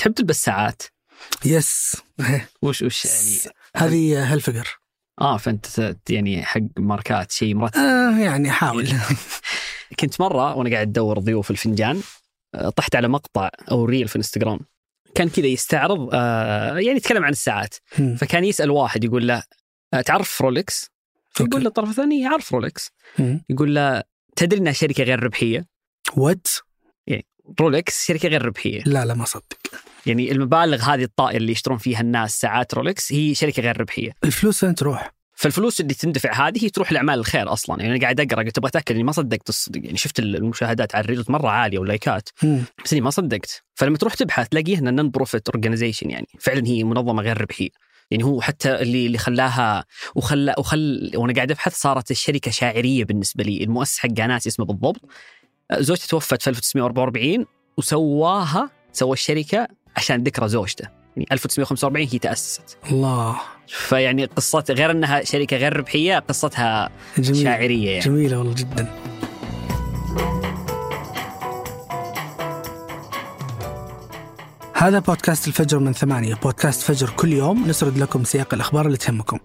تحب تلبس ساعات yes وش وش يعني؟ هذه هالفقر. آه فأنت يعني حق ماركات شيء مرتب. آه يعني احاول كنت مرة وأنا قاعد أدور ضيوف الفنجان آه، طحت على مقطع أو reel في انستغرام كان كذا يستعرض آه يعني يتكلم عن الساعات. فكان يسأل واحد يقول له آه، تعرف رولكس؟ يقول له الطرف الثاني يعرف رولكس. يقول له تدري إنها شركة غير ربحية؟ what رولكس شركة غير ربحية. لا لا ما صدق. يعني المبالغ هذه الطائله اللي يشترون فيها الناس ساعات رولكس هي شركة غير ربحية. الفلوس فين تروح؟ فالفلوس اللي تندفع هذه هي تروح لأعمال الخير أصلا. يعني أنا قاعد أقرأ قلت أبغى أتأكد إني ما صدقت الصدق يعني شفت المشاهدات على ال reels مرة عالية واللايكات. بس إني ما صدقت. فلما تروح تبحث تلاقيه انها non profit organization يعني. فعلا هي منظمة غير ربحية. يعني هو حتى اللي اللي خلاها وخلى وخل وأنا قاعد أبحث صارت الشركة شاعرية بالنسبة لي. المؤسس حقها ناسي اسمه بالضبط. زوجته توفت في 1944 وسواها سوى الشركة عشان ذكرى زوجته. يعني 1945 هي تأسست. الله. فيعني قصة غير إنها شركة غير ربحية قصتها جميل. شاعرية يعني. جميلة والله جدا. هذا بودكاست الفجر من ثمانية. بودكاست فجر كل يوم. نسرد لكم سياق الأخبار اللي تهمكم.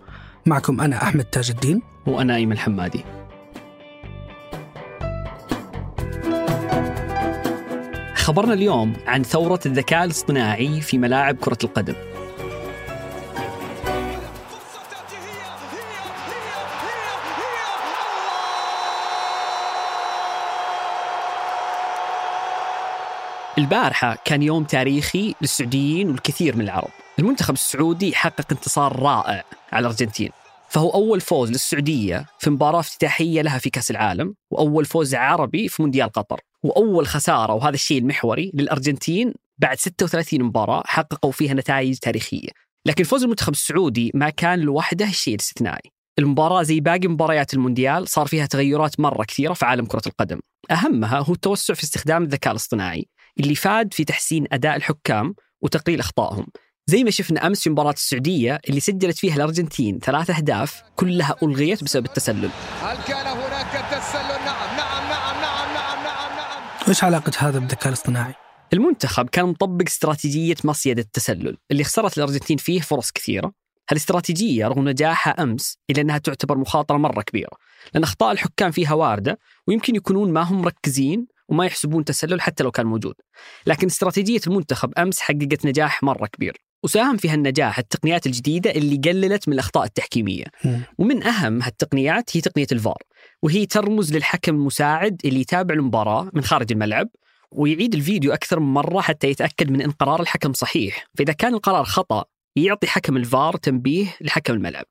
معكم أنا أحمد تاج الدين. وأنا إيمن الحمادي خبرنا اليوم عن ثورة الذكاء الاصطناعي في ملاعب كرة القدم. البارحة كان يوم تاريخي للسعوديين والكثير من العرب. المنتخب السعودي حقق انتصار رائع على الأرجنتين. فهو أول فوز للسعودية في مباراة افتتاحية لها في كأس العالم وأول فوز عربي في مونديال قطر. وأول خسارة وهذا الشيء المحوري للأرجنتين بعد 36 مباراة حققوا فيها نتائج تاريخية. لكن فوز المنتخب السعودي ما كان لوحده الشيء الاستثنائي. المباراة زي باقي مباريات المونديال صار فيها تغيرات مرة كثيرة في عالم كرة القدم. أهمها هو التوسع في استخدام الذكاء الاصطناعي اللي فاد في تحسين أداء الحكام وتقليل أخطائهم. زي ما شفنا أمس في مباراة السعودية اللي سجلت فيها الأرجنتين ثلاث أهداف كلها ألغيت بسبب التسلل. هل كان هناك تسلل؟ وإيش علاقة هذا بالذكاء الاصطناعي؟ المنتخب كان مطبق استراتيجية مصيدة التسلل اللي خسرت الأرجنتين فيه فرص كثيرة هالاستراتيجية رغم نجاحها أمس إلا أنها تعتبر مخاطرة مرة كبيرة لأن أخطاء الحكام فيها واردة ويمكن يكونون ما هم مركزين وما يحسبون تسلل حتى لو كان موجود لكن استراتيجية المنتخب أمس حققت نجاح مرة كبير وساهم في هالنجاح التقنيات الجديدة اللي قللت من الأخطاء التحكيمية. ومن أهم هالتقنيات هي تقنية الفار وهي ترمز للحكم المساعد اللي يتابع المباراة من خارج الملعب ويعيد الفيديو أكثر من مرة حتى يتأكد من أن قرار الحكم صحيح فإذا كان القرار خطأ يعطي حكم الفار تنبيه لحكم الملعب.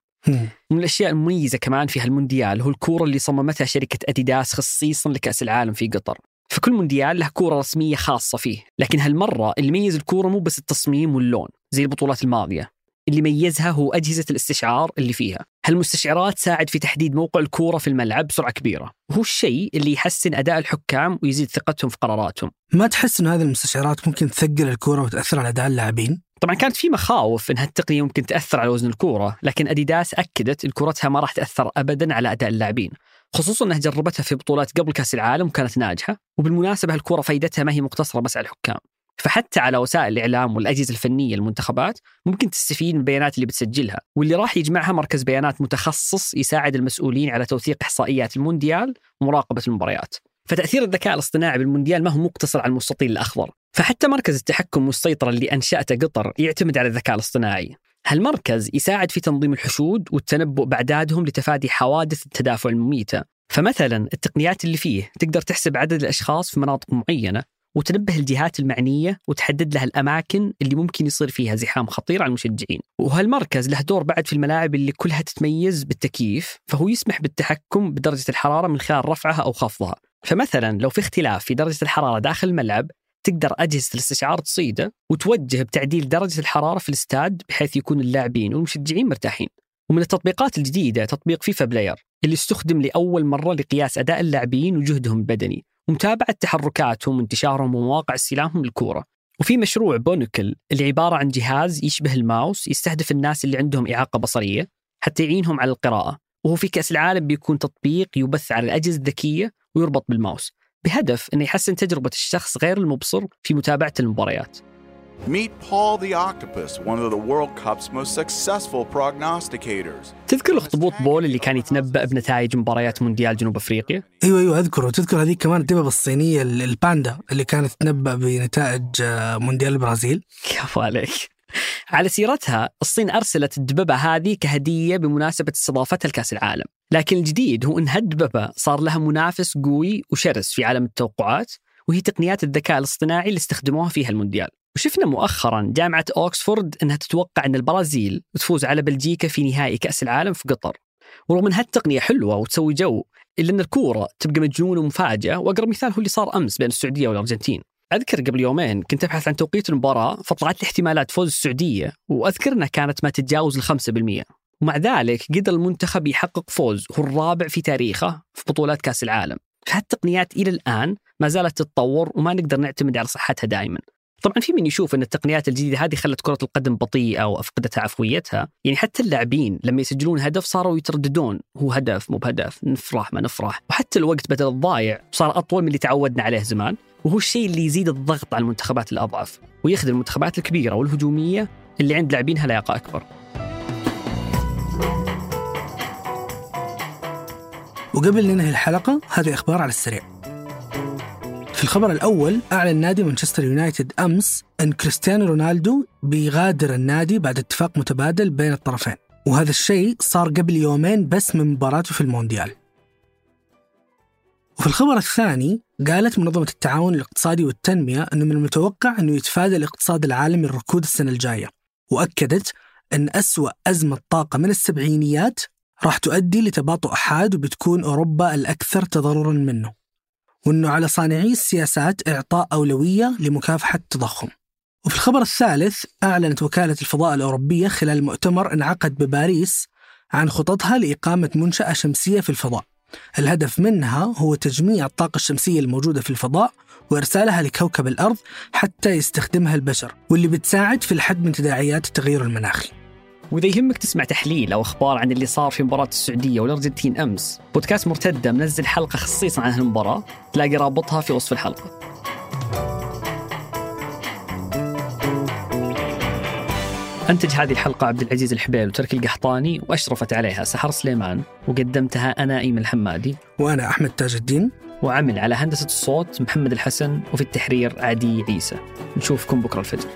ومن الأشياء المميزة كمان في هالمونديال هو الكورة اللي صممتها شركة أديداس خصيصا لكأس العالم في قطر. فكل مونديال له كورة رسمية خاصة فيه، لكن هالمرة اللي ميز الكورة مو بس التصميم واللون زي البطولات الماضية. اللي ميزها هو أجهزة الاستشعار اللي فيها. هالمستشعرات تساعد في تحديد موقع الكورة في الملعب بسرعة كبيرة، وهو الشيء اللي يحسن أداء الحكام ويزيد ثقتهم في قراراتهم. ما تحس أن هذه المستشعرات ممكن تثقل الكورة وتأثر على أداء اللاعبين؟ طبعا كانت في مخاوف إن هالتقنية ممكن تأثر على وزن الكورة، لكن أديداس أكدت إن كورتها ما راح تأثر ابدا على أداء اللاعبين، خصوصا إنها جربتها في بطولات قبل كأس العالم وكانت ناجحة، وبالمناسبة الكوره فائدتها ما هي مقتصرة بس على الحكام. فحتى على وسائل الإعلام والأجهزة الفنية للمنتخبات ممكن تستفيد من البيانات اللي بتسجلها، واللي راح يجمعها مركز بيانات متخصص يساعد المسؤولين على توثيق إحصائيات المونديال ومراقبة المباريات. فتأثير الذكاء الاصطناعي بالمونديال ما هو مقتصر على المستطيل الأخضر. فحتى مركز التحكم والسيطرة اللي أنشأته قطر يعتمد على الذكاء الاصطناعي. هالمركز يساعد في تنظيم الحشود والتنبؤ بأعدادهم لتفادي حوادث التدافع المميتة. فمثلا التقنيات اللي فيه تقدر تحسب عدد الأشخاص في مناطق معينة وتنبه الجهات المعنية وتحدد لها الأماكن اللي ممكن يصير فيها زحام خطير على المشجعين. وهالمركز له دور بعد في الملاعب اللي كلها تتميز بالتكييف فهو يسمح بالتحكم بدرجة الحرارة من خلال رفعها أو خفضها. فمثلا لو في اختلاف في درجة الحرارة داخل الملعب تقدر أجهزة الاستشعار تصيده وتوجه بتعديل درجة الحرارة في الاستاد بحيث يكون اللاعبين والمشجعين مرتاحين. ومن التطبيقات الجديدة تطبيق فيفا بلاير اللي استخدم لأول مرة لقياس أداء اللاعبين وجهدهم البدني. ومتابعة تحركاتهم وانتشارهم ومواقع استلامهم للكورة وفي مشروع بونوكل اللي عبارة عن جهاز يشبه الماوس يستهدف الناس اللي عندهم إعاقة بصرية حتى يعينهم على القراءة. وهو في كأس العالم بيكون تطبيق يبث على الأجهزة الذكية ويربط بالماوس بهدف أنه يحسن تجربة الشخص غير المبصر في متابعة المباريات. Meet Paul the Octopus, one of the World Cup's most successful prognosticators. تذكر الأخطبوط بول اللي كان يتنبأ بنتائج مباريات مونديال جنوب أفريقيا؟ أيوه أيوه أذكره تذكر هذيك كمان الدببة الصينية ال- الباندا اللي كانت تنبأ بنتائج آه، مونديال البرازيل كفو عليك. على سيرتها الصين أرسلت الدببة هذه كهدية بمناسبة استضافتها لكأس العالم، لكن الجديد هو إن هالدببة صار لها منافس قوي وشرس في عالم التوقعات وهي تقنيات الذكاء الاصطناعي اللي استخدموها فيها المونديال. وشفنا مؤخرا جامعة أوكسفورد إنها تتوقع إن البرازيل تفوز على بلجيكا في نهائي كأس العالم في قطر. ورغم ان هالتقنيه حلوة وتسوي جو إلا إن الكورة تبقى مجنونة ومفاجأة وأقرب مثال هو اللي صار أمس بين السعودية والأرجنتين. أذكر قبل يومين كنت أبحث عن توقيت المباراة فطلعت لي احتمالات فوز السعودية وأذكر إنها كانت ما تتجاوز ال 5% ومع ذلك قدر المنتخب يحقق فوز هو الرابع في تاريخه في بطولات كأس العالم. فهالتقنيات إلى الآن ما زالت تتطور وما نقدر نعتمد على صحتها دائما. طبعا في من يشوف إن التقنيات الجديدة هذه خلت كرة القدم بطيئة وافقدت عفويتها، يعني حتى اللاعبين لما يسجلون هدف صاروا يترددون. هو هدف مو بهدف، نفرح ما نفرح، وحتى الوقت بدل الضايع صار أطول من اللي تعودنا عليه زمان، وهو الشيء اللي يزيد الضغط على المنتخبات الأضعف، ويخدم المنتخبات الكبيرة والهجومية اللي عند لاعبينها لياقه أكبر. وقبل ننهي الحلقة هذه أخبار على السريع. في الخبر الأول أعلن نادي مانشستر يونايتد أمس أن كريستيانو رونالدو بيغادر النادي بعد اتفاق متبادل بين الطرفين. وهذا الشيء صار قبل يومين بس من مباراته في المونديال. وفي الخبر الثاني قالت منظمة التعاون الاقتصادي والتنمية أنه من المتوقع أنه يتفادى الاقتصاد العالمي الركود السنة الجاية. وأكدت أن أسوأ أزمة طاقة من السبعينيات راح تؤدي لتباطؤ حاد وبتكون أوروبا الأكثر تضررا منه. وأنه على صانعي السياسات إعطاء أولوية لمكافحة التضخم. وفي الخبر الثالث أعلنت وكالة الفضاء الأوروبية خلال مؤتمر انعقد بباريس عن خططها لإقامة منشأة شمسية في الفضاء. الهدف منها هو تجميع الطاقة الشمسية الموجودة في الفضاء وإرسالها لكوكب الأرض حتى يستخدمها البشر واللي بتساعد في الحد من تداعيات التغير المناخي وإذا يهمك تسمع تحليل أو أخبار عن اللي صار في مباراة السعودية والأرجنتين أمس، بودكاست مرتدة منزل حلقة خصيصا عن هالمباراة، تلاقي رابطها في وصف الحلقة. أنتج هذه الحلقة عبد العزيز الحبيل وتركي القحطاني وأشرفت عليها سحر سليمان وقدمتها أنا أيمن الحمادي. وأنا أحمد تاج الدين. وعمل على هندسة الصوت محمد الحسن وفي التحرير عدي عيسى. نشوفكم بكرة الفجر.